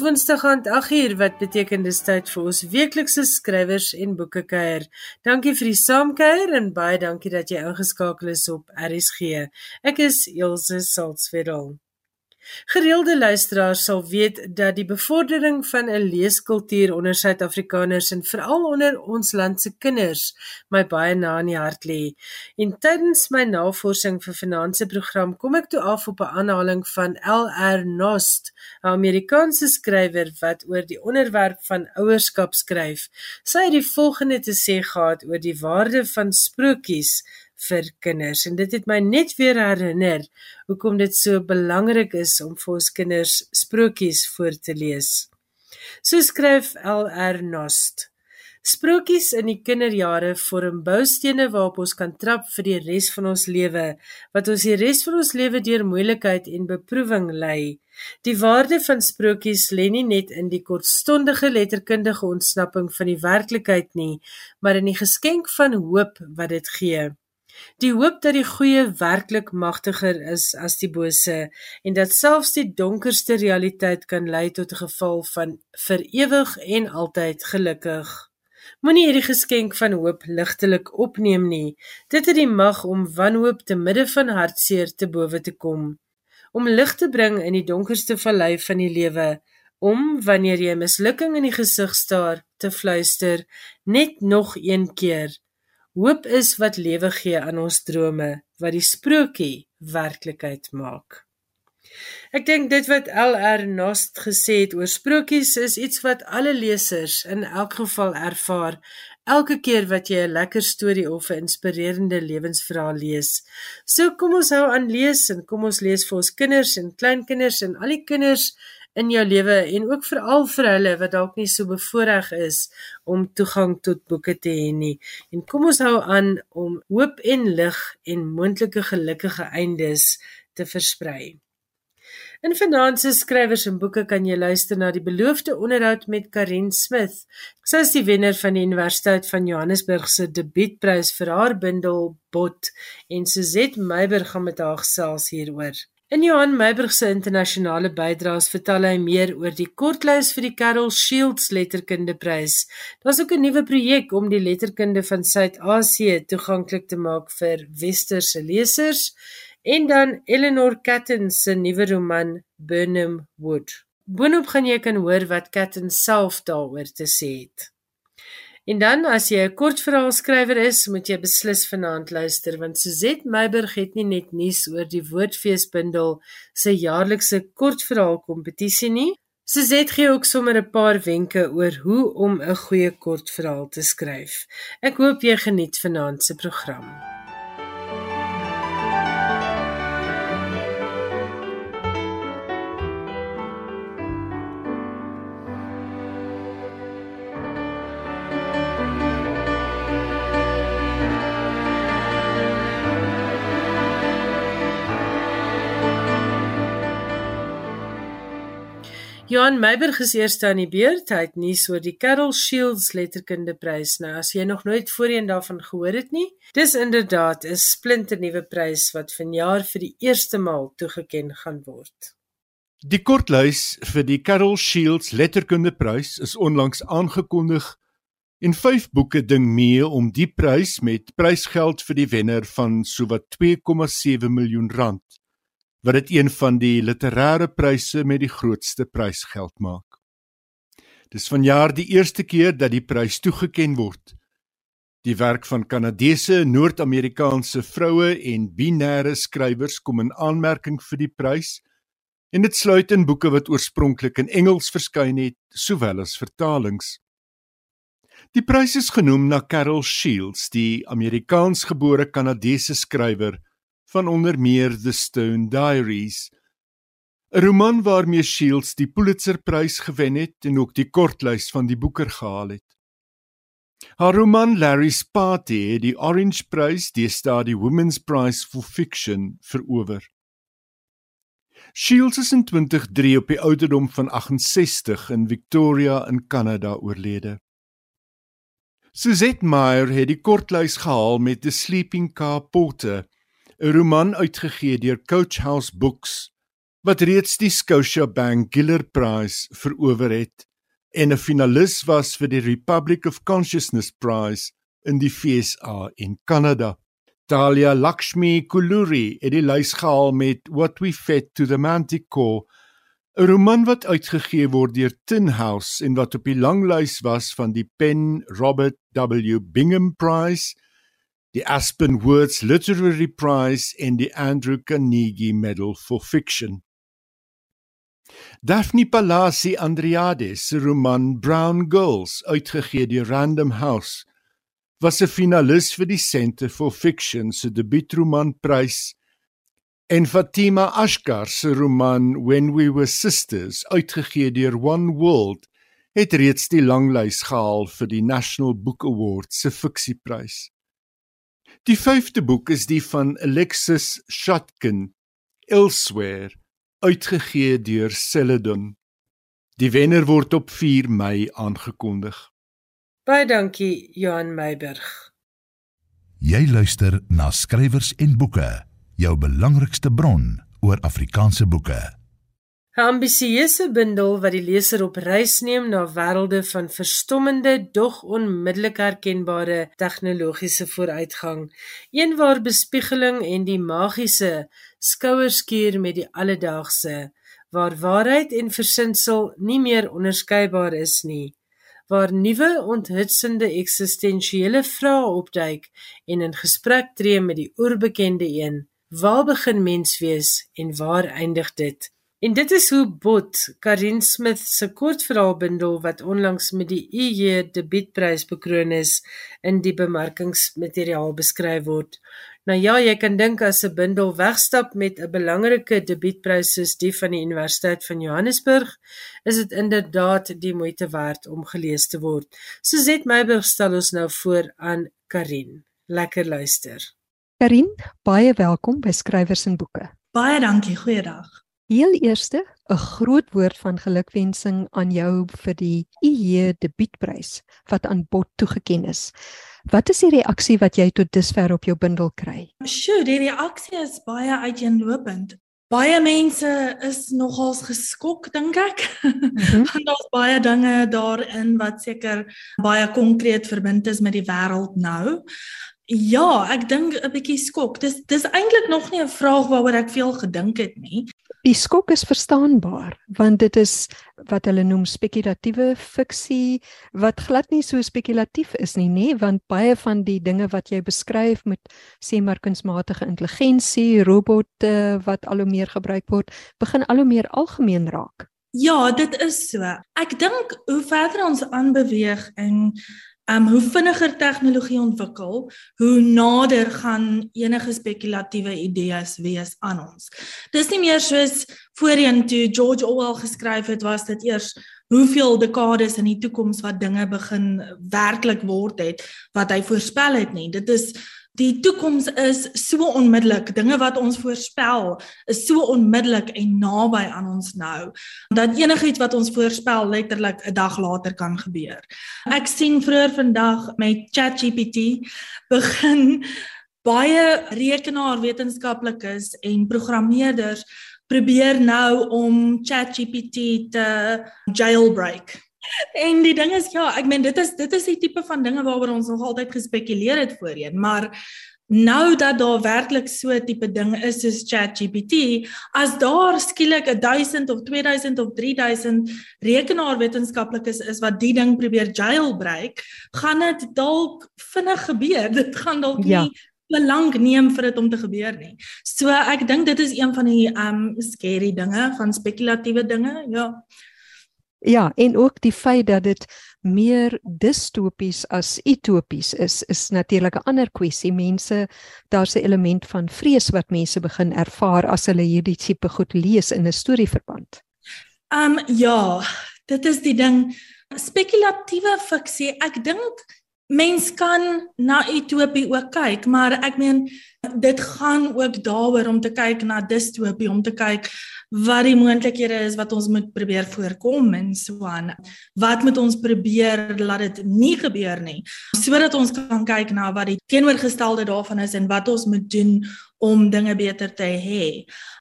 Dis Woensdag aand 8uur wat beteken dis tyd vir ons weeklikse skrywers en boeke kuier. Dankie vir die saamkuier en baie dankie dat jy ingeskakel is op RSG. Ek is Elsje Salzwetel. Gereelde luisteraars sal weet dat die bevordering van 'n leeskultuur onder Suid-Afrikaners en veral onder ons land se kinders my baie na in die hart lê. En tydens my navorsing vir finansie program kom ek toe af op 'n aanhaling van L.R. Nost, 'n Amerikaanse skrywer wat oor die onderwerp van ouerskap skryf. Sy het die volgende te sê gehad oor die waarde van sprokies vir kinders en dit het my net weer herinner hoekom dit so belangrik is om vir ons kinders sprokies voor te lees. So skryf LR Nost. Sprokies in die kinderjare vorm boustene waarop ons kan trap vir die res van ons lewe, wat ons die res van ons lewe deur moeilikheid en beproewing lei. Die waarde van sprokies lê nie net in die kortstondige letterkundige ontsnapping van die werklikheid nie, maar in die geskenk van hoop wat dit gee. Die hoop dat die goeie werklik magtiger is as die bose en dat selfs die donkerste realiteit kan lei tot 'n geval van vir ewig en altyd gelukkig. Moenie hierdie geskenk van hoop ligtelik opneem nie. Dit het die mag om wanhoop te midde van hartseer te bowe te kom, om lig te bring in die donkerste vallei van die lewe, om wanneer jy mislukking in die gesig staar te fluister net nog een keer Hoop is wat lewe gee aan ons drome, wat die sprokie werklikheid maak. Ek dink dit wat LR Nost gesê het oor sprokies is iets wat alle lesers in elk geval ervaar elke keer wat jy 'n lekker storie of 'n inspirerende lewensverhaal lees. So kom ons hou aan lees en kom ons lees vir ons kinders en kleinkinders en al die kinders in jou lewe en ook veral vir hulle wat dalk nie so bevoorreg is om toegang tot boeke te hê nie. En kom ons hou aan om hoop en lig en moontlike gelukkige eindes te versprei. In Finanse Skrywers en Boeke kan jy luister na die beloofde onderhoud met Karen Smith. Sy is die wenner van die Universiteit van Johannesburg se debuutprys vir haar bundel Bot en Suzette Meiber gaan met haar gesels hieroor. In Johan Meiburg se internasionale bydraes vertel hy meer oor die kortlys vir die Carol Shields Letterkundeprys. Daar's ook 'n nuwe projek om die letterkunde van Suid-Asië toeganklik te maak vir westerse lesers en dan Eleanor Catton se nuwe roman Burnham Wood. Boonop gaan jy kan hoor wat Catton self daaroor te sê het. En dan as jy 'n kortverhaalskrywer is, moet jy beslis vanaand luister want Suzette Meiburg het nie net nuus oor die Woordfeesbundel se jaarlikse kortverhaalkompetisie nie. Suzette gee ook sommer 'n paar wenke oor hoe om 'n goeie kortverhaal te skryf. Ek hoop jy geniet vanaand se program. Johan Meiberg is eerste aan die beurt. Hy het nuus oor die Carol Shields Letterkundeprys. Nou as jy nog nooit voorheen daarvan gehoor het nie, dis inderdaad 'n splinternuwe prys wat vanjaar vir die eerste maal toegeken gaan word. Die kortlys vir die Carol Shields Letterkundeprys is onlangs aangekondig en vyf boeke ding mee om die prys met prysgeld vir die wenner van sowat 2,7 miljoen rand wat dit een van die literêre pryse met die grootste prysgeld maak. Dis vanjaar die eerste keer dat die prys toegekend word. Die werk van Kanadese, Noord-Amerikaanse vroue en binêre skrywers kom in aanmerking vir die prys en dit sluit in boeke wat oorspronklik in Engels verskyn het, sowel as vertalings. Die prys is genoem na Carol Shields, die Amerikaansgebore Kanadese skrywer van onder meer The Stone Diaries. 'n Roman waarmee Shields die Pulitzerprys gewen het en ook die kortlys van die Booker gehaal het. Haar roman Larry's Party het die Orange Prys, die Study Women's Prize for Fiction, verower. Shields is in 2003 op die ouderdom van 68 in Victoria in Kanada oorlede. Suzette Meyer het die kortlys gehaal met The Sleeping Car Porter 'n roman uitgegee deur Coach House Books wat reeds die Scotiabank Giller Prize verower het en 'n finalis was vir die Republic of Consciousness Prize in die FSA en Kanada. Talia Lakshmi Kuluri het die lys gehaal met What We Fed to the Manticore, 'n roman wat uitgegee word deur Tin House en wat op die langlys was van die Penn Robert W Bingham Prize, die Aspen Words Literary Prize en die Andrew Carnegie Medal for Fiction. Daphne Palasi Andriades se roman Brown Girls, uitgegee deur Random House, was 'n finalis vir die Centre for Fiction se debuutromanprys en Fatima Ashkar se roman When We Were Sisters, uitgegee deur One World, het reeds die langlys gehaal vir die National Book Award se fiksieprys. Die vyfde boek is die van Alexis Shotkin, Elsewhere, uitgegee deur Celadon. Die wenner word op 4 Mei aangekondig. Baie dankie Johan Meiburg. Jy luister na skrywers en boeke, jou belangrikste bron oor Afrikaanse boeke. 'n Ambisieuse bundel wat die leser op reis neem na wêrelde van verstommende dog onmiddellik herkenbare tegnologiese vooruitgang, een waar bespiegeling en die magiese skouerskuur met die alledaagse, waar waarheid en versinsel nie meer onderskeibaar is nie, waar nuwe onthutsende eksistensiële vrae opduik en in gesprek tree met die oerbekende een, waar begin mens wees en waar eindig dit? En dit is hoe Bot, Karin Smith se kortverhaalbundel wat onlangs met die EJ debuutprys bekroon is, in die bemarkingsmateriaal beskryf word. Nou ja, jy kan dink as 'n bundel wegstap met 'n belangrike debuutprys soos die van die Universiteit van Johannesburg, is dit inderdaad die moeite werd om gelees te word. Suzette Meiburg stel ons nou voor aan Karin. Lekker luister. Karin, baie welkom by Skrywers en Boeke. Baie dankie, goeiedag. Heel eerste, 'n groot woord van gelukwensing aan jou vir die IE debuutprys wat aan Bot toegekend is. Wat is die reaksie wat jy tot dusver op jou bundel kry? Sjoe, die reaksie is baie uiteenlopend. Baie mense is nogals geskok dink ek. Mm -hmm. Want daar's baie dinge daarin wat seker baie konkreet verbind is met die wêreld nou. Ja, ek dink 'n bietjie skok. Dis dis eintlik nog nie 'n vraag waaroor ek veel gedink het nie. Die skok is verstaanbaar want dit is wat hulle noem spekulatiewe fiksie wat glad nie so spekulatief is nie, nê, want baie van die dinge wat jy beskryf met sê maar kunsmatige intelligensie, robotte wat al hoe meer gebruik word, begin al hoe meer algemeen raak. Ja, dit is so. Ek dink hoe verder ons aanbeweeg in um hoe vinniger tegnologie ontwikkel, hoe nader gaan enige spekulatiewe idees wees aan ons. Dis nie meer soos voorheen toe George Orwell geskryf het was dit eers hoeveel dekades in die toekoms wat dinge begin werklik word het wat hy voorspel het nie. Dit is Die toekoms is so onmiddellik. Dinge wat ons voorspel is so onmiddellik en naby aan ons nou dat enigiets wat ons voorspel letterlik 'n dag later kan gebeur. Ek sien vroeër vandag met ChatGPT begin baie rekenaarwetenskaplikes en programmeerders probeer nou om ChatGPT te jailbreak En die ding is ja, ek meen dit is dit is die tipe van dinge waaroor ons nog altyd gespekuleer het voorheen, maar nou dat daar werklik so 'n tipe ding is soos ChatGPT, as daar skielik 1000 of 2000 of 3000 rekenaarwetenskaplikes is wat die ding probeer jailbreak, gaan dit dalk vinnig gebeur. Dit gaan dalk ja. nie te lank neem vir dit om te gebeur nie. So ek dink dit is een van die um scary dinge van spekulatiewe dinge. Ja. Ja, en ook die feit dat dit meer distopies as utopies is, is natuurlik 'n ander kwessie. Mense, daar's 'n element van vrees wat mense begin ervaar as hulle hierdie tipe goed lees in 'n storieverband. Um ja, dit is die ding. Spekulatiewe fiksie, ek dink mens kan na utopie ook kyk, maar ek meen dit gaan ook daaroor om te kyk na distopie, om te kyk wat die moontlikhede is wat ons moet probeer voorkom en so aan. Wat moet ons probeer laat dit nie gebeur nie sodat ons kan kyk na wat die teenoorgestelde daarvan is en wat ons moet doen om dinge beter te hê.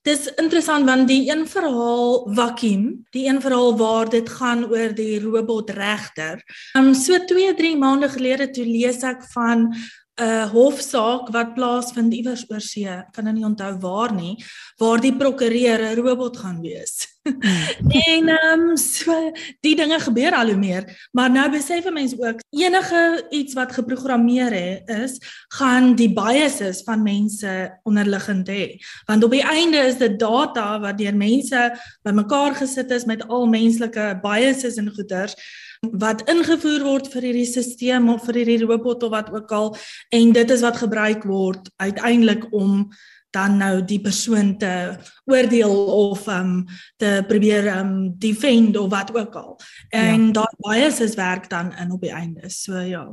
Dis interessant want die een verhaal Vacuum, die een verhaal waar dit gaan oor die robot regter. Um so 2, 3 maande gelede toe lees ek van 'n hofsaak wat plaasvind iewers oor see, kan nou nie onthou waar nie, waar die prokureur 'n robot gaan wees. Hmm. en ehm um, so die dinge gebeur al hoe meer, maar nou besef mense ook enige iets wat geprogrammeer he, is, gaan die biases van mense onderliggend hê. Want op die einde is dit data wat deur mense bymekaar gesit is met al menslike biases en goeters wat ingevoer word vir hierdie stelsel of vir hierdie robot of wat ook al en dit is wat gebruik word uiteindelik om dan nou die persoon te oordeel of um te probeer um defend of wat ook al. En ja. daai bias is werk dan in op die einde. So ja.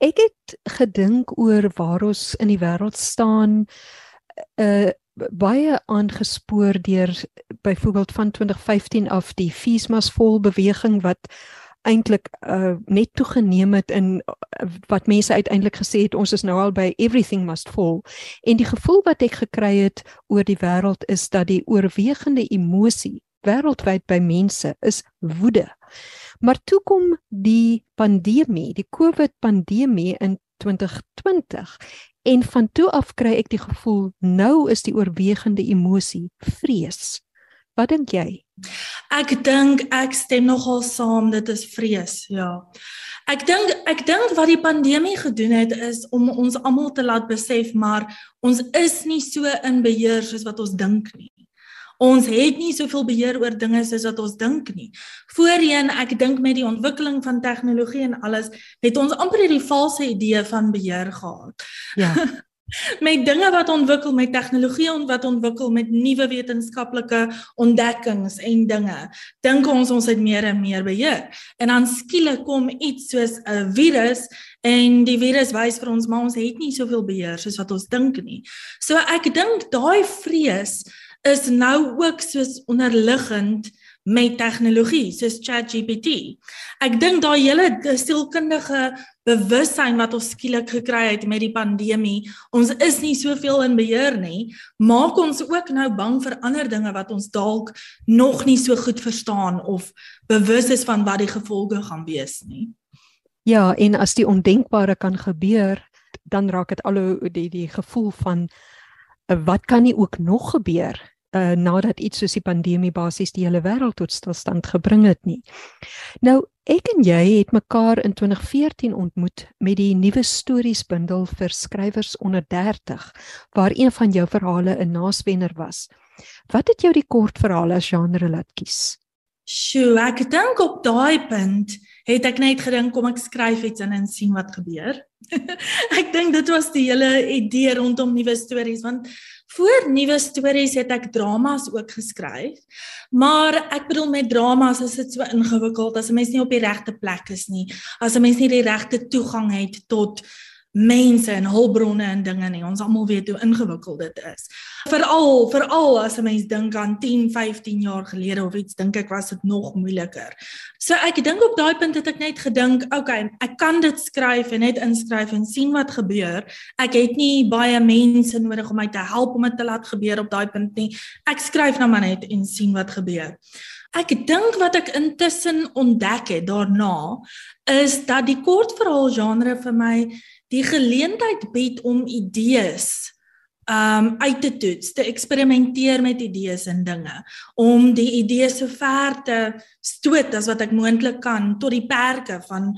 Ek het gedink oor waar ons in die wêreld staan uh baie aangespoor deur byvoorbeeld van 2015 af die Feesmas vol beweging wat eintlik uh, net toegeneem het in uh, wat mense uiteindelik gesê het ons is nou al by everything must fall en die gevoel wat ek gekry het oor die wêreld is dat die oorwegende emosie wêreldwyd by mense is woede. Maar toe kom die pandemie, die COVID pandemie in 2020 en van toe af kry ek die gevoel nou is die oorwegende emosie vrees. Wat dink jy? Ek dink ek stem nogal saam, dit is vrees, ja. Ek dink ek dink wat die pandemie gedoen het is om ons almal te laat besef maar ons is nie so in beheer soos wat ons dink nie. Ons het nie soveel beheer oor dinge soos wat ons dink nie. Voorheen, ek dink met die ontwikkeling van tegnologie en alles, het ons amper hierdie valse idee van beheer gehad. Ja. met dinge wat ontwikkel met tegnologie en wat ontwikkel met nuwe wetenskaplike ontdekkings en dinge dink ons ons het meer en meer beheer en dan skielik kom iets soos 'n virus en die virus wys vir ons maar ons het nie soveel beheer soos wat ons dink nie so ek dink daai vrees is nou ook soos onderliggend met tegnologie soos ChatGPT. Ek dink daai hele sielkundige bewussyn wat ons skielik gekry het met die pandemie, ons is nie soveel in beheer nie, maak ons ook nou bang vir ander dinge wat ons dalk nog nie so goed verstaan of bewus is van wat die gevolge gaan wees nie. Ja, en as die ondenkbare kan gebeur, dan raak dit al die die gevoel van wat kan nie ook nog gebeur uh, nadat iets soos die pandemie basies die hele wêreld tot stilstand gebring het nie. Nou ek en jy het mekaar in 2014 ontmoet met die nuwe storiesbundel vir skrywers onder 30 waar een van jou verhale 'n naswenner was. Wat het jou die kortverhale as genre laat kies? Sjoe, ek dink op daai punt het ek net gedink kom ek skryf iets in en sien wat gebeur. ek dink dit was die hele idee rondom nuwe stories want voor nuwe stories het ek dramas ook geskryf. Maar ek bedoel met dramas is dit so ingewikkeld as 'n mens nie op die regte plek is nie, as 'n mens nie die regte toegang het tot mense en hulpbronne en dinge nie. Ons almal weet hoe ingewikkeld dit is. Veral veral as 'n mens dink aan 10, 15 jaar gelede of iets, dink ek was dit nog moeiliker. So ek dink op daai punt het ek net gedink, okay, ek kan dit skryf en net inskryf en sien wat gebeur. Ek het nie baie mense nodig om my te help om dit te laat gebeur op daai punt nie. Ek skryf nou maar net en sien wat gebeur. Ek dink wat ek intussen ontdek het daarna is dat die kortverhaal genre vir my die geleentheid bied om idees um uit te toets, te eksperimenteer met idees en dinge, om die idees so ver te stoot as wat ek moontlik kan tot die perke van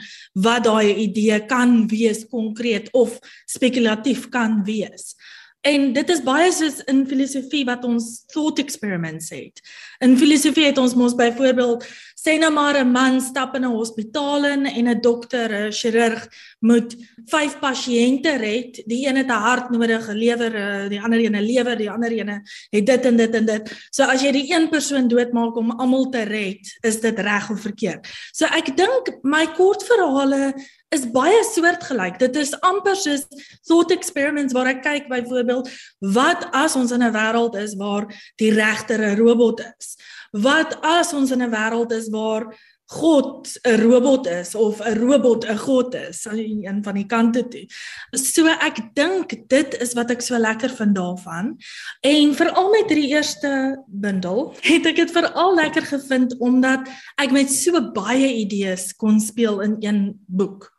wat daai idee kan wees konkreet of spekulatief kan wees. En dit is baie soos in filosofie wat ons thought experiments het. In filosofie het ons mos byvoorbeeld sê nou maar 'n man stap in 'n hospitaal in en 'n dokter, 'n chirurg moet 5 pasiënte red. Die een het 'n hart nodig, 'n lewer, eh, die ander een 'n lewer, die ander een het dit en dit en dit. So as jy die een persoon doodmaak om almal te red, is dit reg of verkeerd. So ek dink my kortverhale is baie soortgelyk. Dit is amper soos thought experiments waar ek kyk byvoorbeeld wat as ons in 'n wêreld is waar die regter 'n robot is? Wat as ons in 'n wêreld is waar God 'n robot is of 'n robot 'n god is aan een van die kante toe. So ek dink dit is wat ek so lekker vind daarvan. En veral met hierdie eerste bundel het ek dit veral lekker gevind omdat ek met so baie idees kon speel in een boek.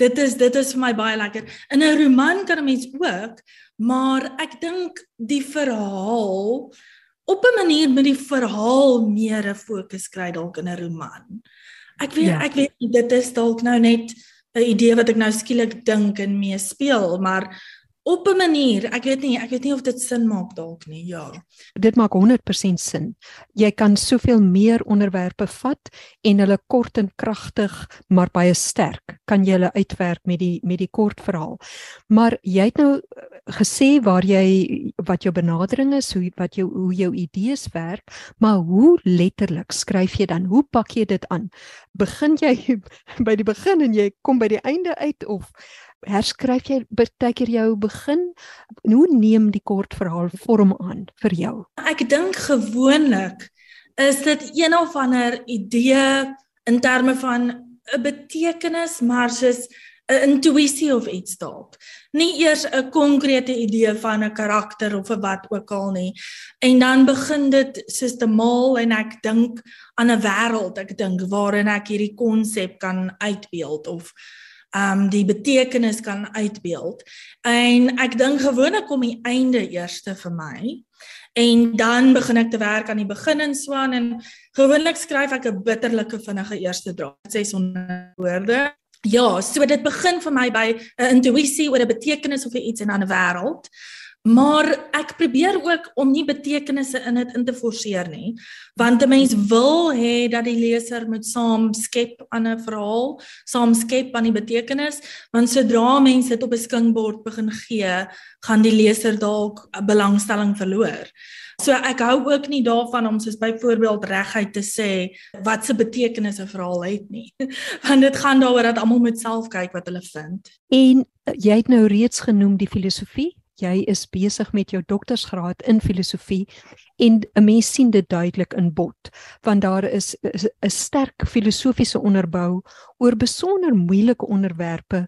Dit is dit is vir my baie lekker. In 'n roman kan 'n mens ook, maar ek dink die verhaal op 'n manier met die verhaal meer 'n fokus kry dalk in 'n roman. Ek weet ja. ek weet dit is dalk nou net 'n idee wat ek nou skielik dink en mee speel, maar op 'n manier, ek weet nie, ek weet nie of dit sin maak dalk nie. Ja. Dit maak 100% sin. Jy kan soveel meer onderwerpe vat en hulle kort en kragtig, maar baie sterk kan jy hulle uitwerk met die met die kort verhaal. Maar jy het nou eh, gesê waar jy wat jou benadering is, hoe wat jou hoe jou idees werk, maar hoe letterlik skryf jy dan? Hoe pak jy dit aan? Begin jy by die begin en jy kom by die einde uit of herskryf jy baie keer jou begin? Hoe neem die kort verhaal vorm aan vir jou? Ek dink gewoonlik is dit een of ander idee in terme van 'n betekenis maar soos 'n intuïsie of iets dalk nie eers 'n konkrete idee van 'n karakter of 'n wat ook al nie. En dan begin dit soos te maal en ek dink aan 'n wêreld ek dink waarin ek hierdie konsep kan uitbeeld of um die betekenis kan uitbeeld. En ek dink gewoonlik kom die einde eerste vir my. En dan begin ek te werk aan die begin en so aan en gewoonlik skryf ek 'n bitterlike vinnige eerste draad, 600 woorde. Ja, so dit begin vir my by 'n intuïsie oor 'n betekenis of iets in 'n ander wêreld. Maar ek probeer ook om nie betekenisse in dit in te forceer nie, want 'n mens wil hê dat die leser moet saam skep aan 'n verhaal, saam skep aan die betekenis, want sodra mense dit op 'n skinkbord begin gee, gaan die leser dalk belangstelling verloor. So ek hou ook nie daarvan om soos byvoorbeeld reguit te sê wat se betekenis 'n verhaal het nie, want dit gaan daaroor dat almal moet self kyk wat hulle vind. En jy het nou reeds genoem die filosofie jy is besig met jou doktorsgraad in filosofie en 'n mens sien dit duidelik in bod want daar is 'n sterk filosofiese onderbou oor besonder moeilike onderwerpe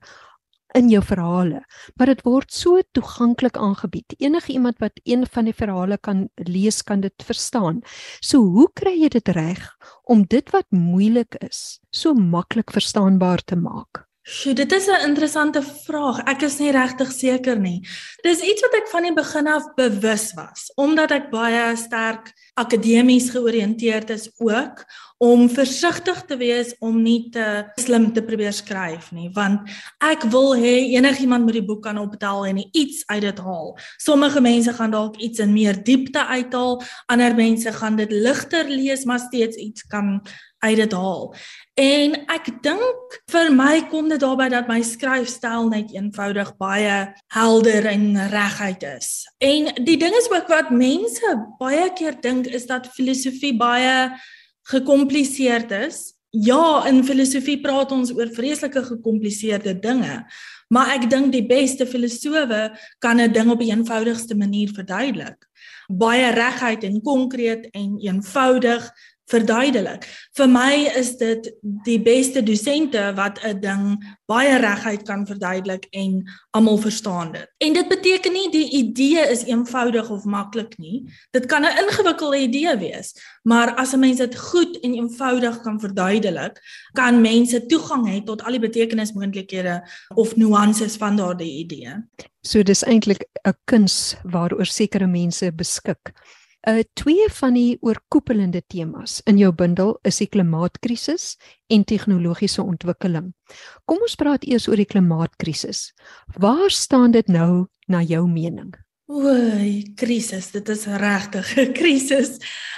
in jou verhale. Maar dit word so toeganklik aangebied. Enige iemand wat een van die verhale kan lees kan dit verstaan. So hoe kry jy dit reg om dit wat moeilik is so maklik verstaanbaar te maak Sjoe, dit is 'n interessante vraag. Ek is nie regtig seker nie. Dis iets wat ek van die begin af bewus was, omdat ek baie sterk akademies georiënteerd is ook om versigtig te wees om nie te slim te probeer skryf nie, want ek wil hê enigiemand moet die boek kan optel en iets uit dit haal. Sommige mense gaan dalk iets in meer diepte uithaal, ander mense gaan dit ligter lees maar steeds iets kan uit dit haal. En ek dink vir my kom dit daarby dat my skryfstyl net eenvoudig baie helder en reguit is. En die ding is ook wat mense baie keer dink is dat filosofie baie gekompliseerd is. Ja, in filosofie praat ons oor vreeslike gekompliseerde dinge, maar ek dink die beste filosowe kan 'n ding op die eenvoudigste manier verduidelik. Baie regheid en konkreet en eenvoudig verduidelik. Vir my is dit die beste dosente wat 'n ding baie reguit kan verduidelik en almal verstaan dit. En dit beteken nie die idee is eenvoudig of maklik nie. Dit kan 'n ingewikkelde idee wees, maar as 'n mens dit goed en eenvoudig kan verduidelik, kan mense toegang hê tot al die betekenismoontlikhede of nuances van daardie idee. So dis eintlik 'n kuns waaroor sekere mense beskik. Uh twee van die oorkoepelende temas in jou bundel is die klimaatkrisis en tegnologiese ontwikkeling. Kom ons praat eers oor die klimaatkrisis. Waar staan dit nou na jou mening? Oei, krisis, dit is regtig 'n krisis.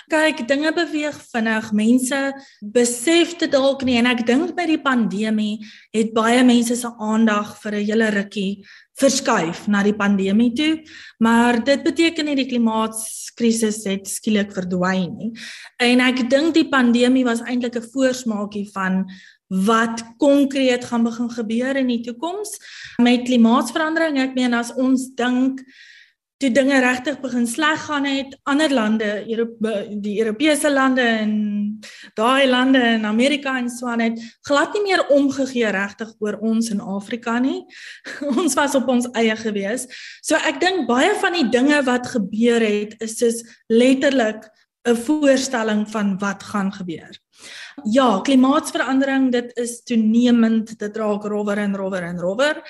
Kyk, dinge beweeg vinnig. Mense besef dit dalk nie en ek dink by die pandemie het baie mense se aandag vir 'n hele rukkie verskuif na die pandemie toe, maar dit beteken nie die klimaatkrisis het skielik verdwyn nie. En ek dink die pandemie was eintlik 'n voorsmaakie van wat konkreet gaan begin gebeur in die toekoms met klimaatsverandering. Ek meen as ons dink toe dinge regtig begin sleg gaan het, ander lande, Europe, die Europese lande en daai lande in Amerika en so aan het glad nie meer omgegee regtig oor ons in Afrika nie. ons was op ons eie gewees. So ek dink baie van die dinge wat gebeur het is soos letterlik 'n voorstelling van wat gaan gebeur. Ja, klimaatsverandering, dit is toenemend, dit raak rower en rower en rower.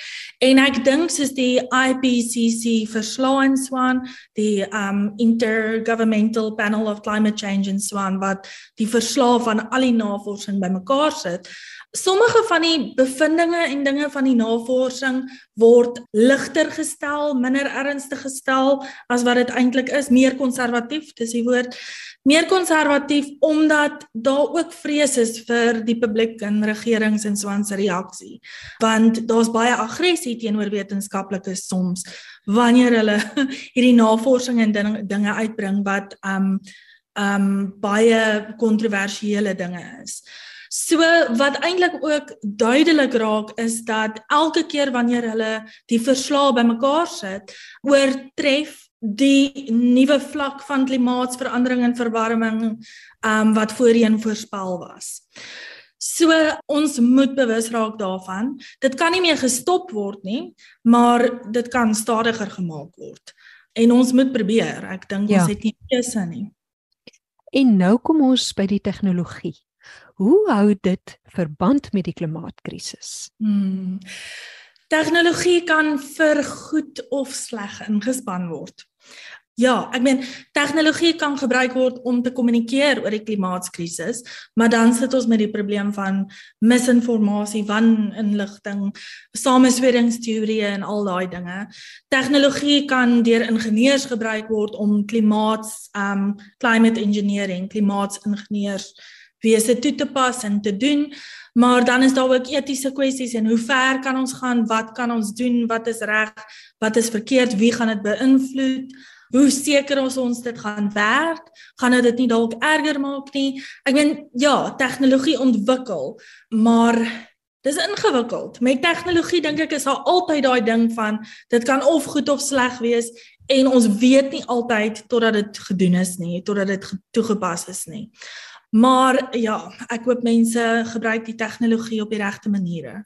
En ek dink soos die IPCC verslae en swaan, die um Intergovernmental Panel of Climate Change en swaan wat die verslae van al die navorsing bymekaar sit, Sommige van die bevindinge en dinge van die navorsing word ligter gestel, minder ernstig gestel as wat dit eintlik is, meer konservatief, dis die woord. Meer konservatief omdat daar ook vrees is vir die publiek en regerings en swans reaksie. Want daar's baie aggressie teenoor wetenskaplikes soms wanneer hulle hierdie navorsing en dinge, dinge uitbring wat um um baie kontroversiële dinge is. So wat eintlik ook duidelik raak is dat elke keer wanneer hulle die verslae bymekaar sit, oortref die nuwe vlak van klimaatsverandering en verwarming um wat voorheen voorspel was. So ons moet bewus raak daarvan. Dit kan nie meer gestop word nie, maar dit kan stadiger gemaak word. En ons moet probeer. Ek dink ja. ons het nie keuse nie. En nou kom ons by die tegnologie. Hoe hou dit verband met die klimaatkrisis? Hmm. Tegnologie kan vir goed of sleg ingespan word. Ja, ek meen tegnologie kan gebruik word om te kommunikeer oor die klimaatskrisis, maar dan sit ons met die probleem van misinformasie, waninligting, samesweringsteorieë en al daai dinge. Tegnologie kan deur ingenieurs gebruik word om klimaats um climate engineering, klimaatsingenieurs wese toe te pas en te doen. Maar dan is daar ook etiese kwessies en hoe ver kan ons gaan? Wat kan ons doen? Wat is reg? Wat is verkeerd? Wie gaan dit beïnvloed? Hoe seker ons ons dit gaan werk? Gaan dit nie dalk erger maak nie? Ek meen ja, tegnologie ontwikkel, maar dis ingewikkeld. Met tegnologie dink ek is daar altyd daai ding van dit kan of goed of sleg wees en ons weet nie altyd totdat dit gedoen is nie, totdat dit toegepas is nie. Maar ja, ek hoop mense gebruik die tegnologie op die regte maniere.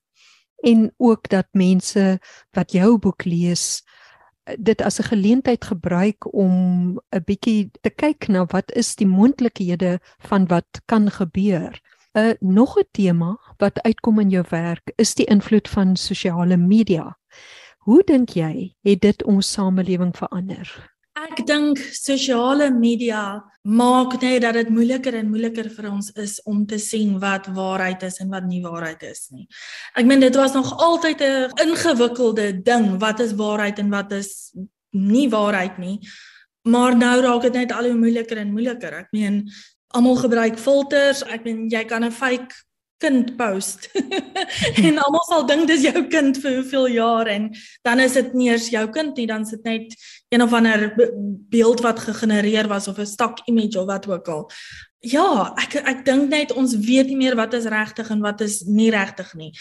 En ook dat mense wat jou boek lees dit as 'n geleentheid gebruik om 'n bietjie te kyk na wat is die moontlikhede van wat kan gebeur. 'n uh, Nog 'n tema wat uitkom in jou werk is die invloed van sosiale media. Hoe dink jy het dit ons samelewing verander? Ek dink sosiale media maak net dat dit moeiliker en moeiliker vir ons is om te sien wat waarheid is en wat nie waarheid is nie. Ek meen dit was nog altyd 'n ingewikkelde ding wat is waarheid en wat is nie waarheid nie. Maar nou raak dit net al hoe moeiliker en moeiliker. Ek meen almal gebruik filters. Ek meen jy kan 'n fake kind post. en almal sal dink dis jou kind vir hoeveel jaar en dan is dit nie eers jou kind nie, dan sit net een of ander beeld wat gegenereer was of 'n stok image of wat ook al. Ja, ek ek dink net ons weet nie meer wat is regtig en wat is nie regtig nie.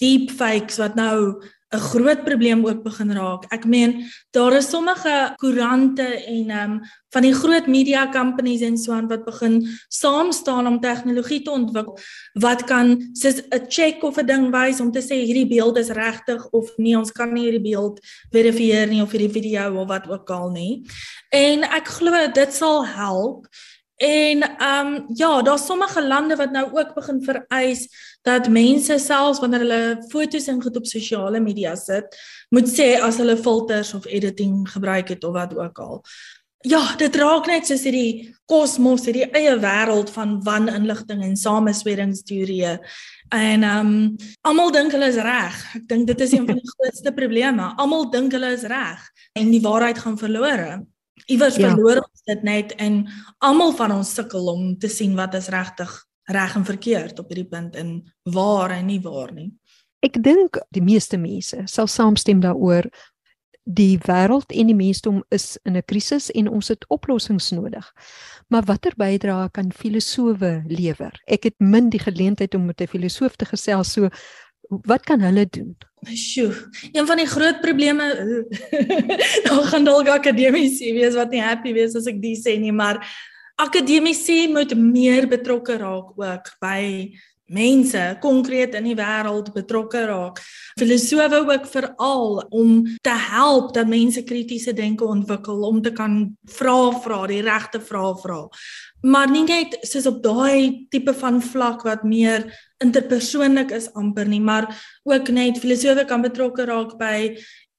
Deepfakes wat nou 'n groot probleem ook begin raak. Ek meen, daar is sommige koerante en ehm um, van die groot media companies en so aan wat begin saam staan om tegnologie te ontwikkel wat kan soos 'n check of 'n ding wys om te sê hierdie beeld is regtig of nee, ons kan nie hierdie beeld verifieer nie of hierdie video of wat ook al nie. En ek glo dit sal help En ehm um, ja, daar's sommige lande wat nou ook begin vereis dat mense selfs wanneer hulle foto's en goed op sosiale media sit, moet sê as hulle filters of editing gebruik het of wat ook al. Ja, dit raak net soos hierdie kosmos, hierdie eie wêreld van waninligting en samesweringsteorieë. En ehm um, almal dink hulle is reg. Ek dink dit is een van die grootste probleme. Almal dink hulle is reg en die waarheid gaan verlore iewers ja. verloor ons dit net en almal van ons sukkel om te sien wat is regtig reg en verkeerd op hierdie punt en waar en nie waar nie. Ek dink die meeste mense sal saamstem daaroor die wêreld en die mensdom is in 'n krisis en ons het oplossings nodig. Maar watter bydrae kan filosowe lewer? Ek het min die geleentheid om met 'n filosoof te gesels so wat kan hulle doen? Sjoe, een van die groot probleme dan gaan dalk akademici wees wat nie happy wees as ek dit sê nie, maar akademici moet meer betrokke raak ook by mense konkreet in die wêreld betrokke raak. Filosofe ook veral om te help dat mense kritiese denke ontwikkel om te kan vra vra, die regte vrae vra. Maar nie net soos op daai tipe van vlak wat meer interpersoonlik is amper nie, maar ook net filosofe kan betrokke raak by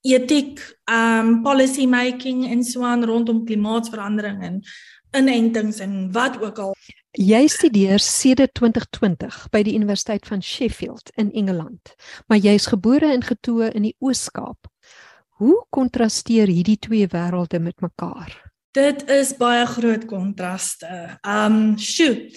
etiek, um policy making en so aan rondom klimaatsverandering en inentings en wat ook al. Jy studeer sedert 2020 by die Universiteit van Sheffield in Engeland, maar jy's gebore en getoe in die Oos-Kaap. Hoe kontrasteer hierdie twee wêrelde met mekaar? Dit is baie groot kontraste. Um, sjoe.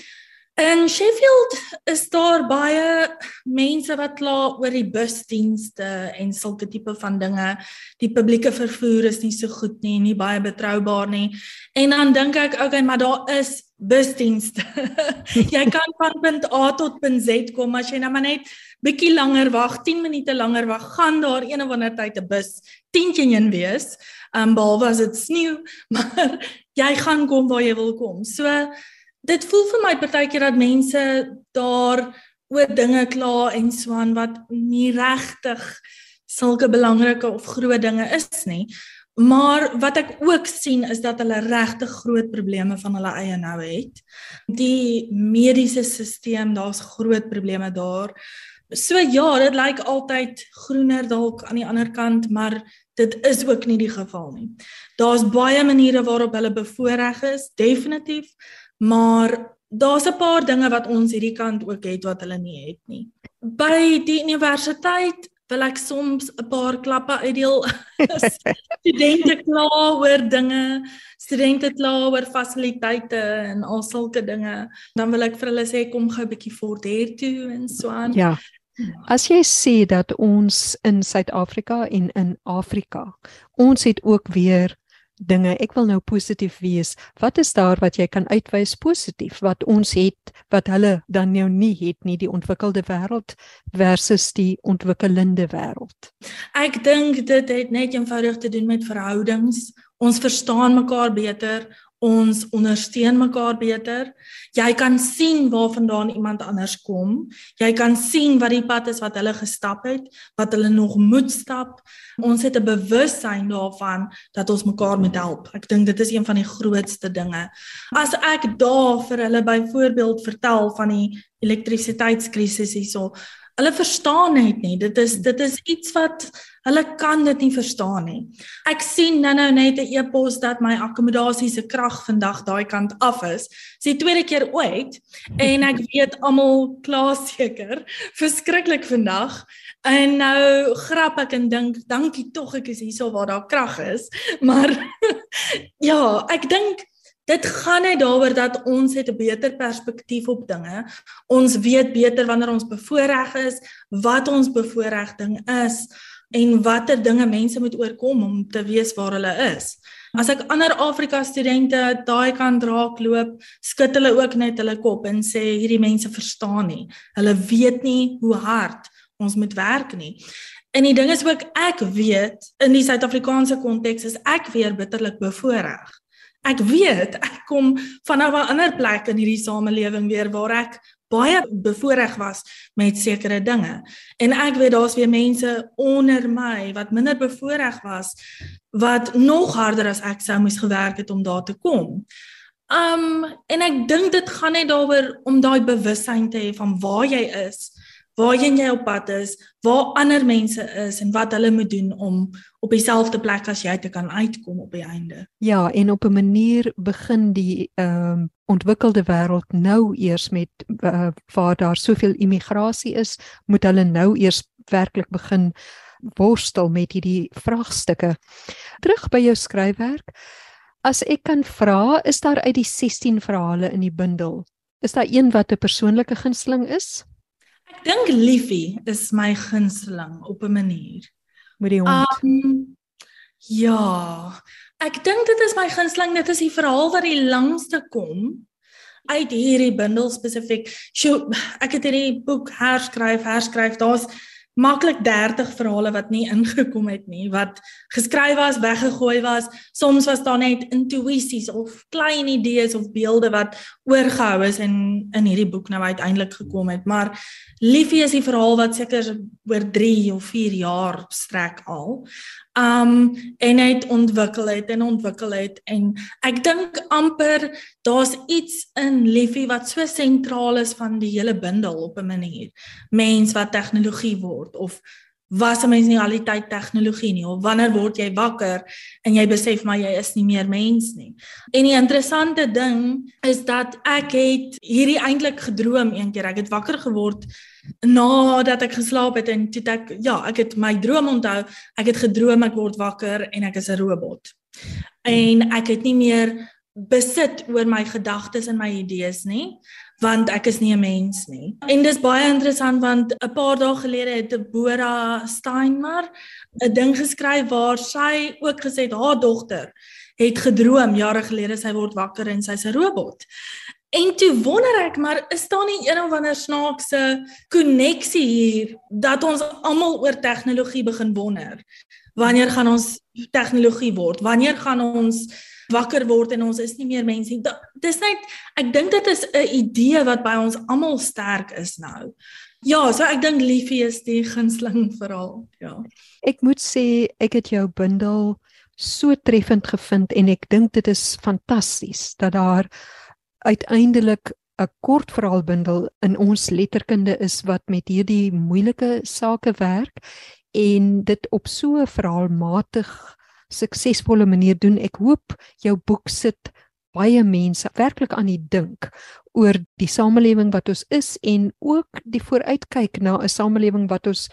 In Sheffield is daar baie mense wat kla oor die busdienste en sulke tipe van dinge. Die publieke vervoer is nie so goed nie, nie baie betroubaar nie. En dan dink ek, okay, maar daar is busdienste. jy kan van punt A tot punt Z kom as jy nou maar net bietjie langer wag, 10 minute langer wag, gaan daar een of ander tyd 'n bus tientjie in wees. Um behalwe as dit sneeu, maar jy gaan kom waar jy wil kom. So dit voel vir my partykeer dat mense daar oor dinge kla en swaan wat nie regtig sulke belangrike of groot dinge is nie. Maar wat ek ook sien is dat hulle regtig groot probleme van hulle eie nou het. Die mediese stelsel, daar's groot probleme daar. So ja, dit lyk altyd groener dalk aan die ander kant, maar dit is ook nie die geval nie. Daar's baie maniere waarop hulle bevoordeel is, definitief, Maar daar's 'n paar dinge wat ons hierdie kant ook het wat hulle nie het nie. By die universiteit wil ek soms 'n paar klappe uitdeel. studente kla oor dinge, studente kla oor fasiliteite en al sulke dinge. Dan wil ek vir hulle sê kom gou 'n bietjie voort hier toe en so aan. Ja. As jy sê dat ons in Suid-Afrika en in Afrika, ons het ook weer dinge. Ek wil nou positief wees. Wat is daar wat jy kan uitwys positief wat ons het wat hulle dan nou nie het nie die ontwikkelde wêreld versus die ontwikkelende wêreld? Ek dink dit het net eenvoudig te doen met verhoudings. Ons verstaan mekaar beter ons ondersteun mekaar beter. Jy kan sien waarvandaan iemand anders kom. Jy kan sien wat die pad is wat hulle gestap het, wat hulle nog moet stap. Ons het 'n bewustheid daarvan dat ons mekaar moet help. Ek dink dit is een van die grootste dinge. As ek daar vir hulle byvoorbeeld vertel van die elektrisiteitskrisis hierso, hulle verstaan net nie. Dit is dit is iets wat Hulle kan dit nie verstaan nie. Ek sien nou-nou net 'n e-pos dat my akkommodasie se krag vandag daai kant af is. Dis die tweede keer ooit en ek weet almal klaar seker. Verskriklik vandag. En nou grap ek en dink, dankie tog ek is hierso waar daar krag is. Maar ja, ek dink Dit gaan net daaroor dat ons het 'n beter perspektief op dinge. Ons weet beter wanneer ons bevoordeel is, wat ons bevoordeling is en watter dinge mense moet oorkom om te weet waar hulle is. As ek ander Afrika studente daai kant raakloop, skud hulle ook net hulle kop en sê hierdie mense verstaan nie. Hulle weet nie hoe hard ons moet werk nie. En die ding is ook ek weet in die Suid-Afrikaanse konteks is ek weer bitterlik bevoordeel. Ek weet ek kom van 'n ander plek in hierdie samelewing weer waar ek baie bevoordeel was met sekere dinge. En ek weet daar's weer mense onder my wat minder bevoordeel was wat nog harder as ek sou moes gewerk het om daar te kom. Um en ek dink dit gaan net daaroor om daai bewustheid te hê van waar jy is waarheen jy op pad is, waar ander mense is en wat hulle moet doen om op dieselfde plek as jy te kan uitkom op die einde. Ja, en op 'n manier begin die ehm uh, ontwikkelde wêreld nou eers met uh, waar daar soveel immigrasie is, moet hulle nou eers werklik begin worstel met hierdie vraagstukke. Terug by jou skryfwerk. As ek kan vra, is daar uit die 16 verhale in die bundel, is daar een wat 'n persoonlike gunsteling is? Ek dink Liefie is my gunsteling op 'n manier. Met die hond. Um, ja. Ek dink dit is my gunsteling. Dit is die verhaal wat die langste kom uit hierdie bundel spesifiek. Sjoe, ek het hierdie boek herskryf, herskryf. Daar's maklik 30 verhale wat nie ingekom het nie, wat geskryf was, weggegooi was. Soms was daar net intuïsies of klein idees of beelde wat oorgehou is en in hierdie boek nou uiteindelik gekom het. Maar Liefie is die verhaal wat seker oor 3 of 4 jaar strek al. Um en het ontwikkel het en ontwikkel het en ek dink amper daar's iets in Liefie wat so sentraal is van die hele bundel op 'n manier. Mens wat tegnologie word of was 'n mens nie al die tyd tegnologie nie of wanneer word jy wakker en jy besef maar jy is nie meer mens nie. En die interessante ding is dat ek het hierdie eintlik gedroom eendag. Ek het wakker geword nadat ek geslaap het en toe ek ja, ek het my droom onthou. Ek het gedroom ek word wakker en ek is 'n robot. En ek het nie meer besit oor my gedagtes en my idees nie want ek is nie 'n mens nie. En dis baie interessant want 'n paar dae gelede het Deborah Steinmar 'n ding geskryf waar sy ook gesê het haar dogter het gedroom jare gelede sy word wakker en sy's 'n robot. En toe wonder ek maar is daar nie een of ander snaakse koneksie hier dat ons almal oor tegnologie begin wonder. Wanneer gaan ons tegnologie word? Wanneer gaan ons wakker word en ons is nie meer mense nie. Dis net ek dink dit is 'n idee wat by ons almal sterk is nou. Ja, so ek dink Liefie is die gunsteling verhaal. Ja. Ek moet sê ek het jou bundel so treffend gevind en ek dink dit is fantasties dat daar uiteindelik 'n kort verhaalbundel in ons letterkunde is wat met hierdie moeilike sake werk en dit op so 'n verhaalmatig suksesvolle manier doen. Ek hoop jou boek sit baie mense werklik aan die dink oor die samelewing wat ons is en ook die vooruitkyk na 'n samelewing wat ons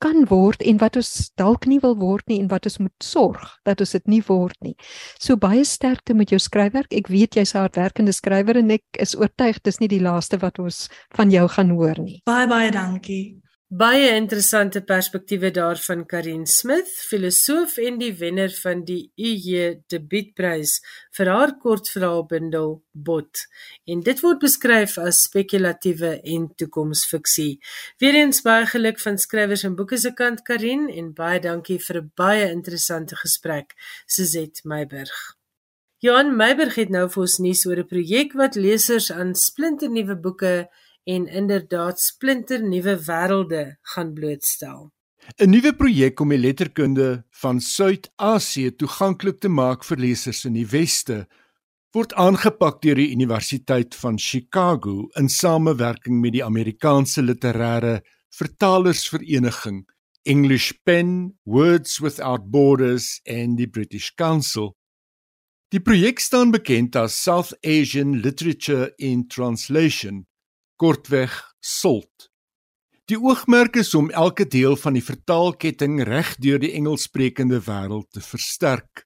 kan word en wat ons dalk nie wil word nie en wat ons moet sorg dat ons dit nie word nie. So baie sterkte met jou skryfwerk. Ek weet jy's 'n hardwerkende skrywer en ek is oortuig dis nie die laaste wat ons van jou gaan hoor nie. Baie baie dankie. Baie interessante perspektiewe daarvan Karin Smith, filosoof en die wenner van die UJ Debuutprys vir haar kortverhaalbundel Bot. En dit word beskryf as spekulatiewe en toekomsfiksie. Weerens baie geluk van skrywers en boeke se kant Karin en baie dankie vir 'n baie interessante gesprek, Suzette Meiburg. Johan Meiburg het nou vir ons nuus oor 'n projek wat lesers aan splinternuwe boeke en inderdaad splinternuwe wêrelde gaan blootstel. 'n Nuwe projek om die letterkunde van Suid-Asië toeganklik te maak vir lesers in die Weste word aangepak deur die Universiteit van Chicago in samewerking met die Amerikaanse Literêre Vertalersvereniging, English Pen, Words Without Borders en die British Council. Die projek staan bekend as South Asian Literature in Translation kortweg SALT. Die oogmerk is om elke deel van die vertaalketting reg deur die Engelssprekende wêreld te versterk.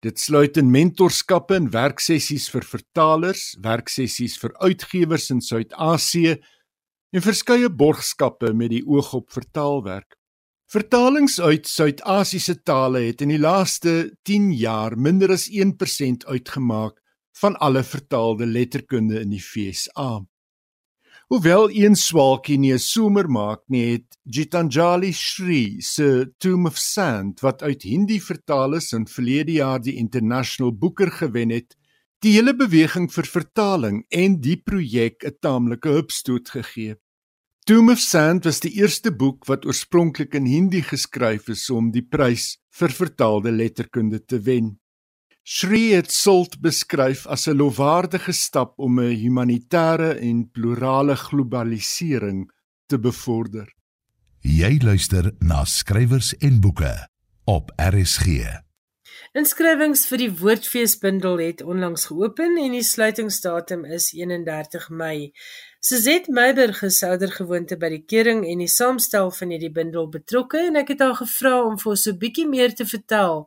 Dit sluit in mentorskappe en werksessies vir vertalers, werksessies vir uitgewers in Suid-Asië en verskeie borgskappe met die oog op vertaalwerk. Vertalings uit Suid-Asiëse tale het in die laaste 10 jaar minder as 1% uitgemaak van alle vertaalde letterkunde in die FSA. Hoewel een swaalkie nie 'n somer maak nie, het Gitanjali Shri se Tomb of Sand wat uit Hindi vertaal is en verlede jaar die International Booker gewen het, die hele beweging vir vertaling en die projek 'n taamlike hupstoot gegee. Tomb of Sand was die eerste boek wat oorspronklik in Hindi geskryf is om die prys vir vertaalde letterkunde te wen. Shri het Salt beskryf as 'n lofwaardige stap om 'n humanitêre en plurale globalisering te bevorder. Jy luister na skrywers en boeke op RSG. Inskrywings vir die Woordfeesbundel het onlangs geopen en die sluitingsdatum is 31 Mei. Suzette Meiberg is oudergewoonte by die kering en die saamstel van hierdie bundel betrokke en ek het haar gevra om vir ons 'n bietjie meer te vertel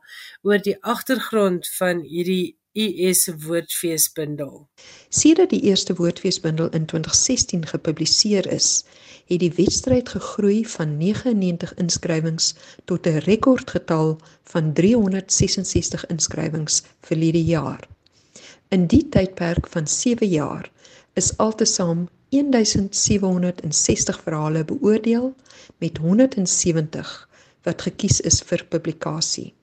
oor die agtergrond van hierdie US Woordfeesbundel. Sedert die eerste Woordfeesbundel in 2016 gepubliseer is, het die wedstryd gegroei van 99 inskrywings tot 'n rekordgetal van 366 inskrywings vir hierdie jaar. In die tydperk van 7 jaar is altesaam 1760 verhale beoordeel met 170 wat gekies is vir publikasie.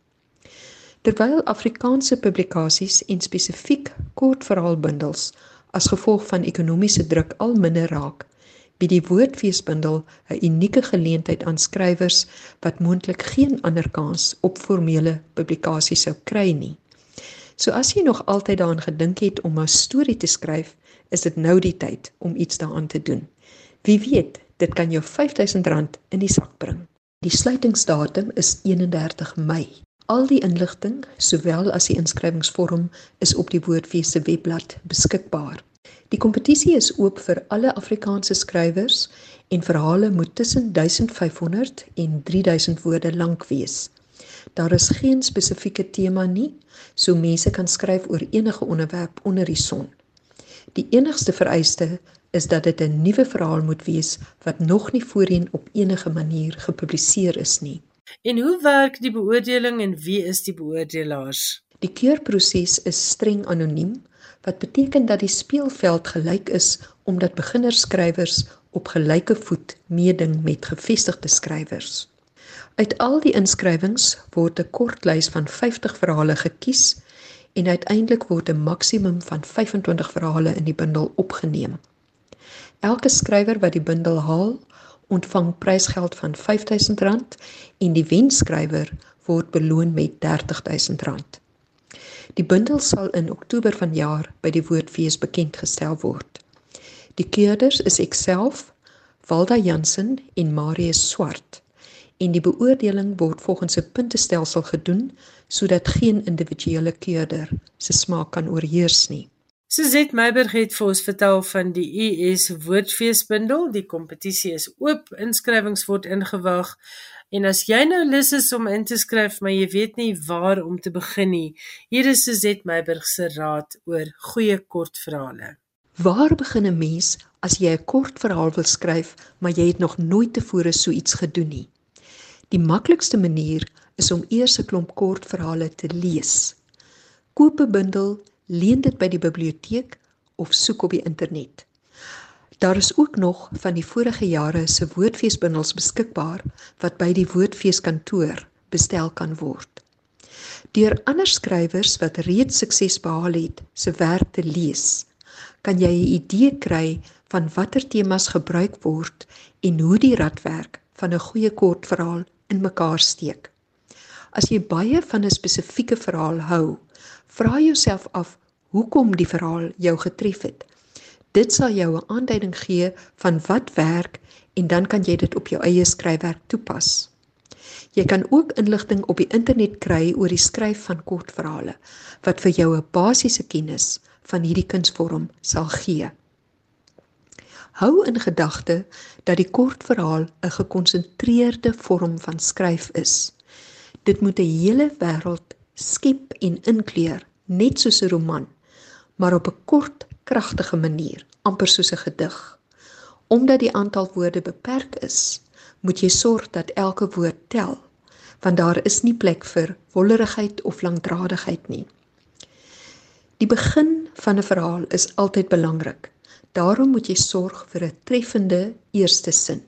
Terwyl Afrikaanse publikasies en spesifiek kortverhaalbundels as gevolg van ekonomiese druk al minder raak, bied die Woordfeesbundel 'n unieke geleentheid aan skrywers wat moontlik geen ander kans op formele publikasie sou kry nie. So as jy nog altyd daaraan gedink het om 'n storie te skryf, is dit nou die tyd om iets daaraan te doen. Wie weet, dit kan jou R5000 in die sak bring. Die sluitingsdatum is 31 Mei. Al die inligting, sowel as die inskrywingsvorm, is op die Woordfees se webblad beskikbaar. Die kompetisie is oop vir alle Afrikaanse skrywers en verhale moet tussen 1500 en 3000 woorde lank wees. Daar is geen spesifieke tema nie, so mense kan skryf oor enige onderwerp onder die son. Die enigste vereiste is dat dit 'n nuwe verhaal moet wees wat nog nie voorheen op enige manier gepubliseer is nie. En hoe werk die beoordeling en wie is die beoordelaars? Die keurproses is streng anoniem wat beteken dat die speelveld gelyk is omdat beginnerskrywers op gelyke voet meeding met gevestigde skrywers. Uit al die inskrywings word 'n kort lys van 50 verhale gekies en uiteindelik word 'n maksimum van 25 verhale in die bundel opgeneem. Elke skrywer wat die bundel haal, ontvang prysgeld van R5000 en die wenskrywer word beloon met R30000. Die bundel sal in Oktober vanjaar by die Woordfees bekend gestel word. Die keerders is ekself, Walda Jansen en Marius Swart. En die beoordeling word volgens 'n puntestelsel gedoen sodat geen individuele keerder se smaak kan oorheers nie. Suzette Meiberg het vir ons vertel van die US Woordfeesbundel. Die kompetisie is oop, inskrywings word ingewag. En as jy nou lus is om in te skryf, maar jy weet nie waar om te begin nie, hier is Suzette Meiburg se raad oor goeie kortverhale. Waar begin 'n mens as jy 'n kortverhaal wil skryf, maar jy het nog nooit tevore so iets gedoen nie? Die maklikste manier is om eers 'n klomp kortverhale te lees. Koop 'n bundel, leen dit by die biblioteek of soek op die internet. Daar is ook nog van die vorige jare se woordfeesbundels beskikbaar wat by die woordfeeskantoor bestel kan word. Deur ander skrywers wat reeds sukses behaal het, se werk te lees, kan jy 'n idee kry van watter temas gebruik word en hoe die radwerk van 'n goeie kortverhaal in mekaar steek. As jy baie van 'n spesifieke verhaal hou, vra jouself af hoekom die verhaal jou getref het Dit sal jou 'n aanduiding gee van wat werk en dan kan jy dit op jou eie skryfwerk toepas. Jy kan ook inligting op die internet kry oor die skryf van kortverhale wat vir jou 'n basiese kennis van hierdie kunsvorm sal gee. Hou in gedagte dat die kortverhaal 'n gekonsentreerde vorm van skryf is. Dit moet 'n hele wêreld skep en inkleur, net soos 'n roman, maar op 'n kort kragtige manier, amper soos 'n gedig. Omdat die aantal woorde beperk is, moet jy sorg dat elke woord tel, want daar is nie plek vir wollerigheid of langdradigheid nie. Die begin van 'n verhaal is altyd belangrik. Daarom moet jy sorg vir 'n treffende eerste sin.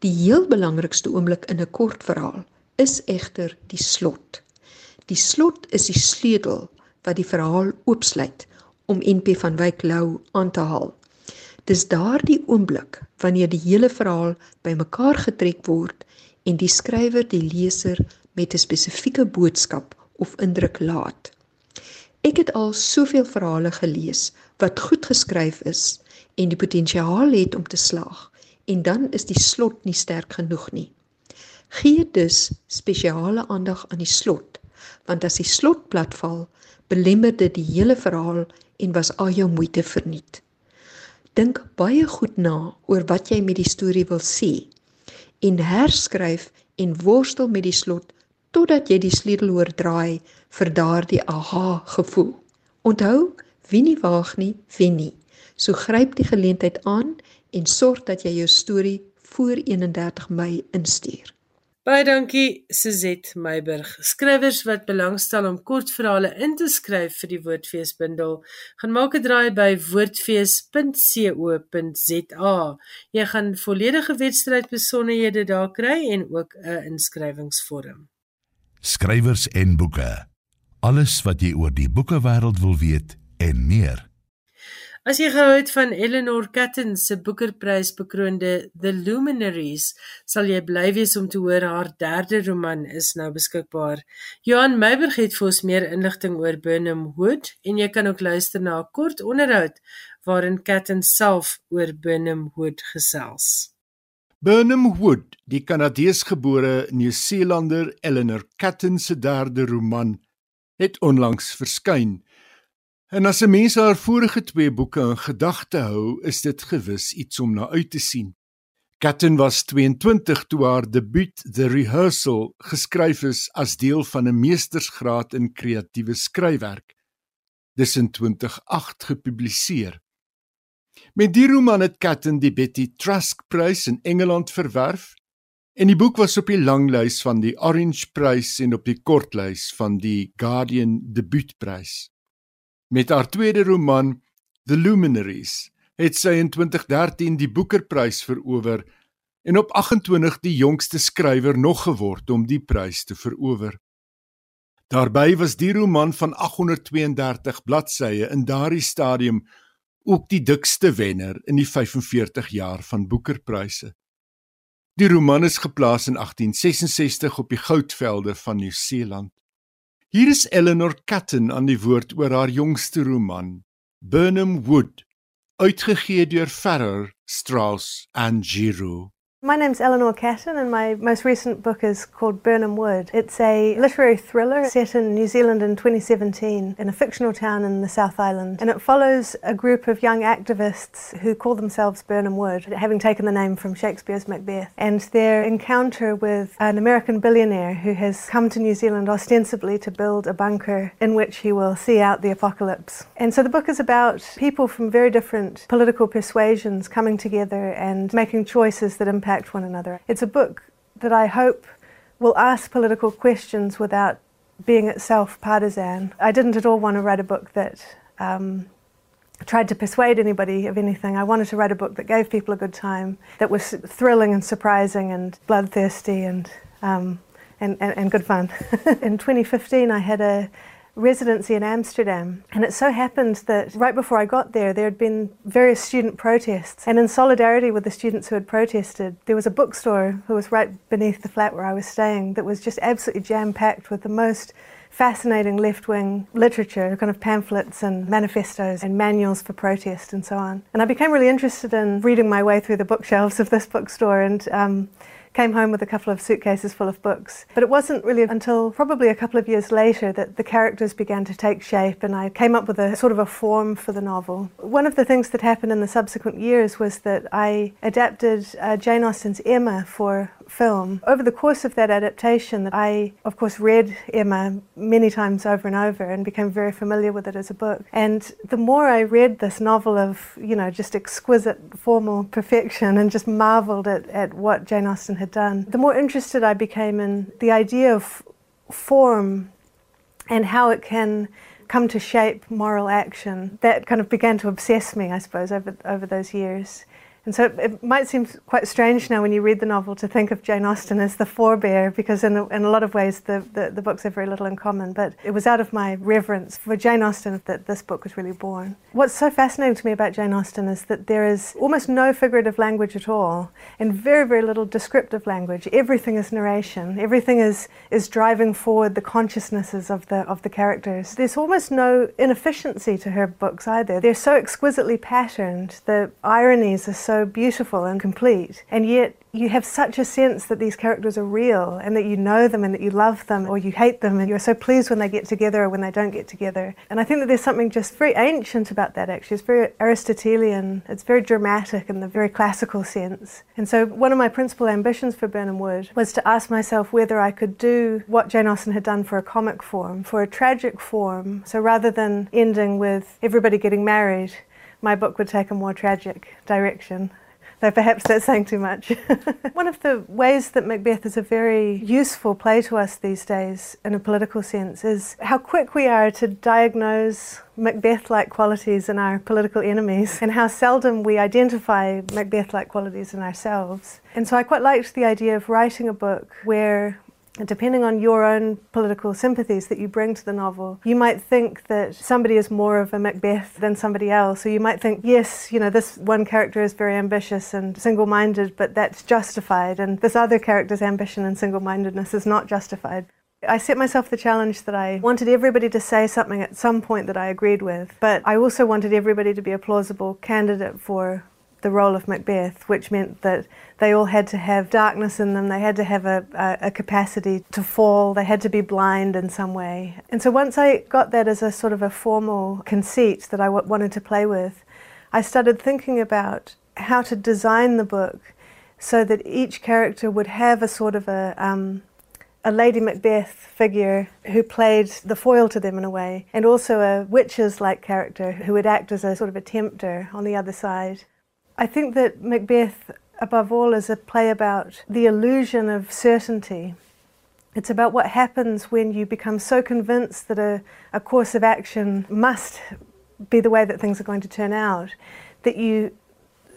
Die heel belangrikste oomblik in 'n kort verhaal is egter die slot. Die slot is die sleutel wat die verhaal oopsluit om NP van Wyk Lou aan te haal. Dis daardie oomblik wanneer die hele verhaal bymekaar getrek word en die skrywer die leser met 'n spesifieke boodskap of indruk laat. Ek het al soveel verhale gelees wat goed geskryf is en die potensiaal het om te slaag en dan is die slot nie sterk genoeg nie. Gee dus spesiale aandag aan die slot want as die slot platval belemmer dit die hele verhaal en was al jou moeite verniet. Dink baie goed na oor wat jy met die storie wil sê en herskryf en worstel met die slot totdat jy die sleutel oordraai vir daardie aha gevoel. Onthou, wie nie waag nie, wen nie. So gryp die geleentheid aan en sorg dat jy jou storie voor 31 Mei instuur. Baie dankie Suzette Meiburg. Skrywers wat belangstel om kortverhale in te skryf vir die Woordfeesbundel, gaan maak 'n draai by woordfees.co.za. Jy gaan volledige wedstrydbesonderhede daar kry en ook 'n inskrywingsvorm. Skrywers en boeke. Alles wat jy oor die boekewêreld wil weet en meer. As jy gehou het van Eleanor Catton se Booker-prys bekroonde The Luminaries, sal jy bly wees om te hoor haar derde roman is nou beskikbaar. Johan Meiberg het vir ons meer inligting oor Burnham Wood en jy kan ook luister na 'n kort onderhoud waarin Catton self oor Burnham Wood gesels. Burnham Wood, die Kanadeesgebore Nieu-Seelander Eleanor Catton se derde roman, het onlangs verskyn. En as 'n mens haar vorige twee boeke in gedagte hou, is dit gewis iets om na uit te sien. Catton was 22 toe haar debuut The Rehearsal geskryf is as deel van 'n meestersgraad in kreatiewe skryfwerk. Dis in 2008 gepubliseer. Met die roman het Catton die Betty Trask Prys in Engeland verwerf en die boek was op die langlys van die Orange Prys en op die kortlys van die Guardian Debuutprys. Met haar tweede roman The Luminaries het sy in 2013 die Booker-prys verower en op 28 die jongste skrywer nog geword om die prys te verower. Daarby was die roman van 832 bladsye in daardie stadium ook die dikste wenner in die 45 jaar van Booker-pryse. Die roman is geplaas in 1866 op die goudvelde van Nieu-Seeland. Hier is Eleanor Catton aan die woord oor haar jongste roman, Burnham Wood, uitgegee deur Ferrer, Strauss and Giroux. My name's Eleanor Catton, and my most recent book is called Burnham Wood. It's a literary thriller set in New Zealand in 2017 in a fictional town in the South Island. And it follows a group of young activists who call themselves Burnham Wood, having taken the name from Shakespeare's Macbeth, and their encounter with an American billionaire who has come to New Zealand ostensibly to build a bunker in which he will see out the apocalypse. And so the book is about people from very different political persuasions coming together and making choices that impact impact one another. It's a book that I hope will ask political questions without being itself partisan. I didn't at all want to write a book that um, tried to persuade anybody of anything. I wanted to write a book that gave people a good time, that was thrilling and surprising and bloodthirsty and um, and, and, and good fun. in 2015, I had a residency in Amsterdam. And it so happened that right before I got there, there had been various student protests. And in solidarity with the students who had protested, there was a bookstore who was right beneath the flat where I was staying that was just absolutely jam packed with the most fascinating left wing literature, kind of pamphlets and manifestos and manuals for protest and so on. And I became really interested in reading my way through the bookshelves of this bookstore and um, came home with a couple of suitcases full of books. But it wasn't really until probably a couple of years later that the characters began to take shape and I came up with a sort of a form for the novel. One of the things that happened in the subsequent years was that I adapted uh, Jane Austen's Emma for film. Over the course of that adaptation, that I, of course, read Emma many times over and over and became very familiar with it as a book. And the more I read this novel of, you know, just exquisite formal perfection and just marveled at, at what Jane Austen had done, the more interested I became in the idea of form and how it can come to shape moral action. That kind of began to obsess me, I suppose, over, over those years. And so it, might seem quite strange now when you read the novel to think of Jane Austen as the forebear, because in a, in a lot of ways the, the, the, books have very little in common. But it was out of my reverence for Jane Austen that this book was really born. What's so fascinating to me about Jane Austen is that there is almost no figurative language at all, and very, very little descriptive language. Everything is narration. Everything is, is driving forward the consciousnesses of the, of the characters. There's almost no inefficiency to her books either. They're so exquisitely patterned. The ironies are so so beautiful and complete. And yet you have such a sense that these characters are real and that you know them and that you love them or you hate them and you're so pleased when they get together or when they don't get together. And I think that there's something just very ancient about that actually. It's very Aristotelian, it's very dramatic in the very classical sense. And so one of my principal ambitions for Burnham Wood was to ask myself whether I could do what Jane Austen had done for a comic form, for a tragic form. So rather than ending with everybody getting married, my book would take a more tragic direction. though perhaps that's saying too much. One of the ways that Macbeth is a very useful play to us these days, in a political sense, is how quick we are to diagnose Macbeth like qualities in our political enemies, and how seldom we identify Macbeth like qualities in ourselves. And so I quite liked the idea of writing a book where depending on your own political sympathies that you bring to the novel, you might think that somebody is more of a Macbeth than somebody else. Or you might think, yes, you know, this one character is very ambitious and single minded, but that's justified. And this other character's ambition and single mindedness is not justified. I set myself the challenge that I wanted everybody to say something at some point that I agreed with, but I also wanted everybody to be a plausible candidate for the role of Macbeth, which meant that they all had to have darkness in them, they had to have a, a, a, capacity to fall, they had to be blind in some way. And so once I got that as a sort of a formal conceit that I w- wanted to play with, I started thinking about how to design the book so that each character would have a sort of a. Um, a Lady Macbeth figure who played the foil to them in a way, and also a witches like character who would act as a sort of a tempter on the other side. I think that Macbeth, above all, is a play about the illusion of certainty. It's about what happens when you become so convinced that a, a course of action must be the way that things are going to turn out that you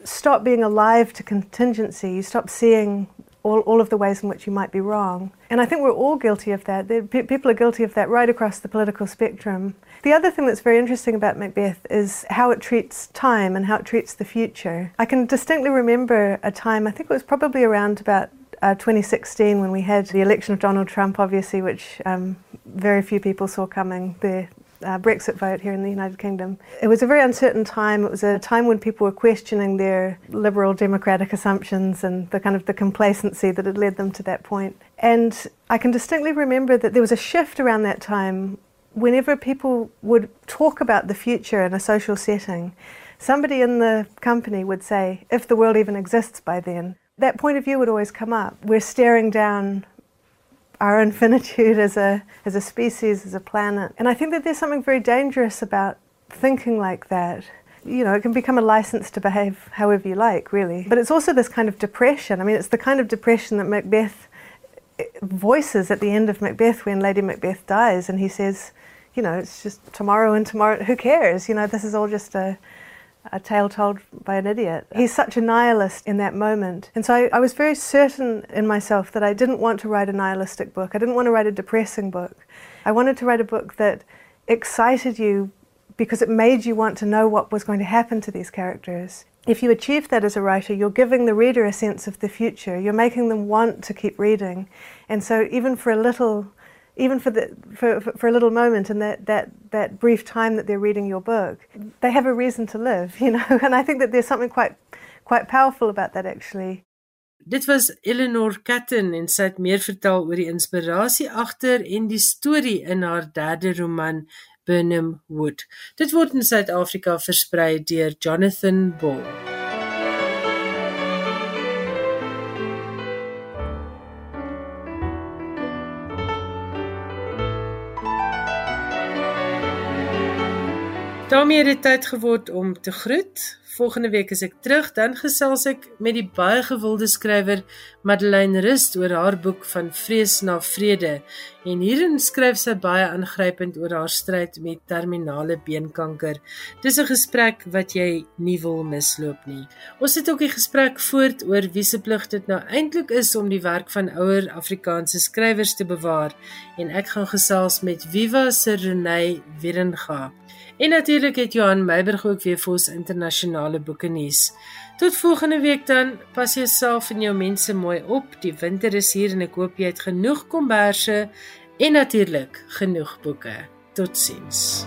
stop being alive to contingency, you stop seeing all, all of the ways in which you might be wrong. And I think we're all guilty of that. People are guilty of that right across the political spectrum. The other thing that's very interesting about Macbeth is how it treats time and how it treats the future. I can distinctly remember a time, I think it was probably around about uh, 2016 when we had the election of Donald Trump, obviously, which um, very few people saw coming. The uh, Brexit vote here in the United Kingdom. It was a very uncertain time. It was a time when people were questioning their liberal democratic assumptions and the kind of the complacency that had led them to that point. And I can distinctly remember that there was a shift around that time whenever people would talk about the future in a social setting, somebody in the company would say, if the world even exists by then, that point of view would always come up. We're staring down our infinitude as a, as a species, as a planet. And I think that there's something very dangerous about thinking like that. You know, it can become a license to behave however you like, really. But it's also this kind of depression. I mean, it's the kind of depression that Macbeth eh, voices at the end of Macbeth when Lady Macbeth dies, and he says, you know, it's just tomorrow and tomorrow. Who cares? You know, this is all just a, a tale told by an idiot. He's such a nihilist in that moment. And so I, I was very certain in myself that I didn't want to write a nihilistic book. I didn't want to write a depressing book. I wanted to write a book that excited you because it made you want to know what was going to happen to these characters. If you achieve that as a writer, you're giving the reader a sense of the future. You're making them want to keep reading. And so, even for a little even for, the, for, for a little moment and that, that, that brief time that they're reading your book, they have a reason to live, you know. And I think that there's something quite, quite powerful about that actually. Dit was Eleanor Catton en sy het meer vertel oor die inspirasie agter en die storie in haar derde roman Burnham Wood. Dit word in Suid-Afrika versprei deur Jonathan Ball. Daarmee het dit tyd geword om te groet. Volgende week is ek terug, dan gesels ek met die baie gewilde skrywer Madeleine Rust oor haar boek van vrees na vrede. En hierin skryf sy baie aangrypend oor haar stryd met terminale beenkanker. Dis 'n gesprek wat jy nie wil misloop nie. Ons het ook 'n gesprek voort oor wie se plig dit nou eintlik is om die werk van ouer Afrikaanse skrywers te bewaar en ek gaan gesels met Viva Serenay Wieringa. En natuurlik het Johan Meiberg ook weer vir ons internasionale boeke nuus. Tot volgende week dan. Pas jouself en jou mense mooi op. Die winter is hier en ek hoop jy het genoeg komberse en natuurlik genoeg boeke. Totsiens.